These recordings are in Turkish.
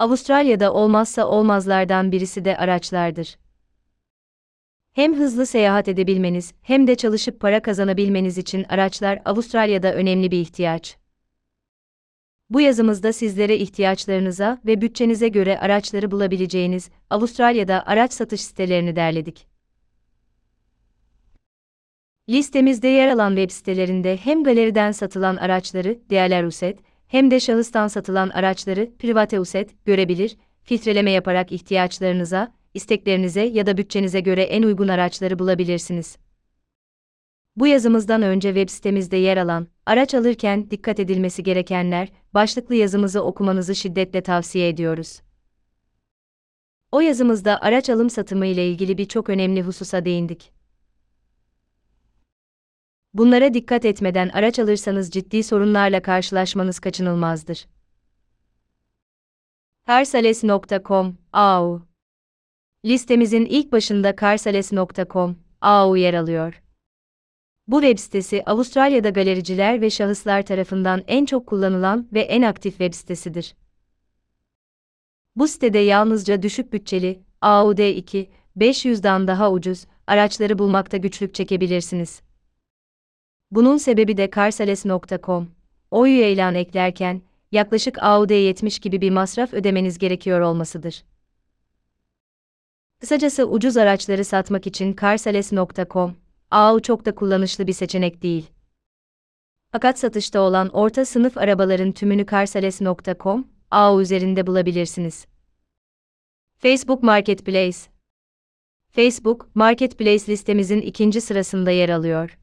Avustralya'da olmazsa olmazlardan birisi de araçlardır. Hem hızlı seyahat edebilmeniz hem de çalışıp para kazanabilmeniz için araçlar Avustralya'da önemli bir ihtiyaç. Bu yazımızda sizlere ihtiyaçlarınıza ve bütçenize göre araçları bulabileceğiniz Avustralya'da araç satış sitelerini derledik. Listemizde yer alan web sitelerinde hem galeriden satılan araçları Dealeruset hem de şahıstan satılan araçları Privateuset görebilir, filtreleme yaparak ihtiyaçlarınıza, isteklerinize ya da bütçenize göre en uygun araçları bulabilirsiniz. Bu yazımızdan önce web sitemizde yer alan, araç alırken dikkat edilmesi gerekenler, başlıklı yazımızı okumanızı şiddetle tavsiye ediyoruz. O yazımızda araç alım satımı ile ilgili birçok önemli hususa değindik. Bunlara dikkat etmeden araç alırsanız ciddi sorunlarla karşılaşmanız kaçınılmazdır. Carsales.com, AU Listemizin ilk başında carsales.com, AU yer alıyor. Bu web sitesi Avustralya'da galericiler ve şahıslar tarafından en çok kullanılan ve en aktif web sitesidir. Bu sitede yalnızca düşük bütçeli, AUD2, 500'dan daha ucuz, araçları bulmakta güçlük çekebilirsiniz. Bunun sebebi de carsales.com, OYU'ya ilan eklerken, yaklaşık AUD70 gibi bir masraf ödemeniz gerekiyor olmasıdır. Kısacası ucuz araçları satmak için carsales.com, AU çok da kullanışlı bir seçenek değil. Fakat satışta olan orta sınıf arabaların tümünü carsales.com, AU üzerinde bulabilirsiniz. Facebook Marketplace Facebook, Marketplace listemizin ikinci sırasında yer alıyor.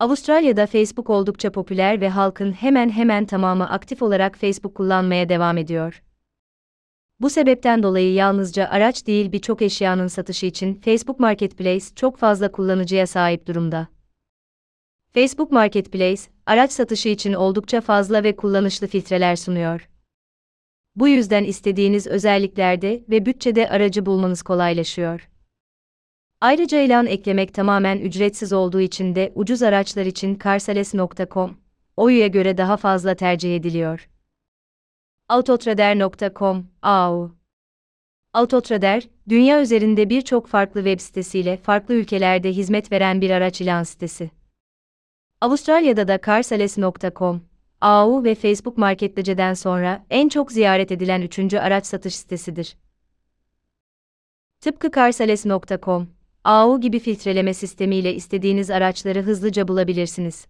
Avustralya'da Facebook oldukça popüler ve halkın hemen hemen tamamı aktif olarak Facebook kullanmaya devam ediyor. Bu sebepten dolayı yalnızca araç değil birçok eşyanın satışı için Facebook Marketplace çok fazla kullanıcıya sahip durumda. Facebook Marketplace, araç satışı için oldukça fazla ve kullanışlı filtreler sunuyor. Bu yüzden istediğiniz özelliklerde ve bütçede aracı bulmanız kolaylaşıyor. Ayrıca ilan eklemek tamamen ücretsiz olduğu için de ucuz araçlar için carsales.com, OYU'ya göre daha fazla tercih ediliyor. Autotrader.com, AU Autotrader, dünya üzerinde birçok farklı web sitesiyle farklı ülkelerde hizmet veren bir araç ilan sitesi. Avustralya'da da carsales.com, AU ve Facebook Marketplace'den sonra en çok ziyaret edilen üçüncü araç satış sitesidir. Tıpkı carsales.com, AU gibi filtreleme sistemiyle istediğiniz araçları hızlıca bulabilirsiniz.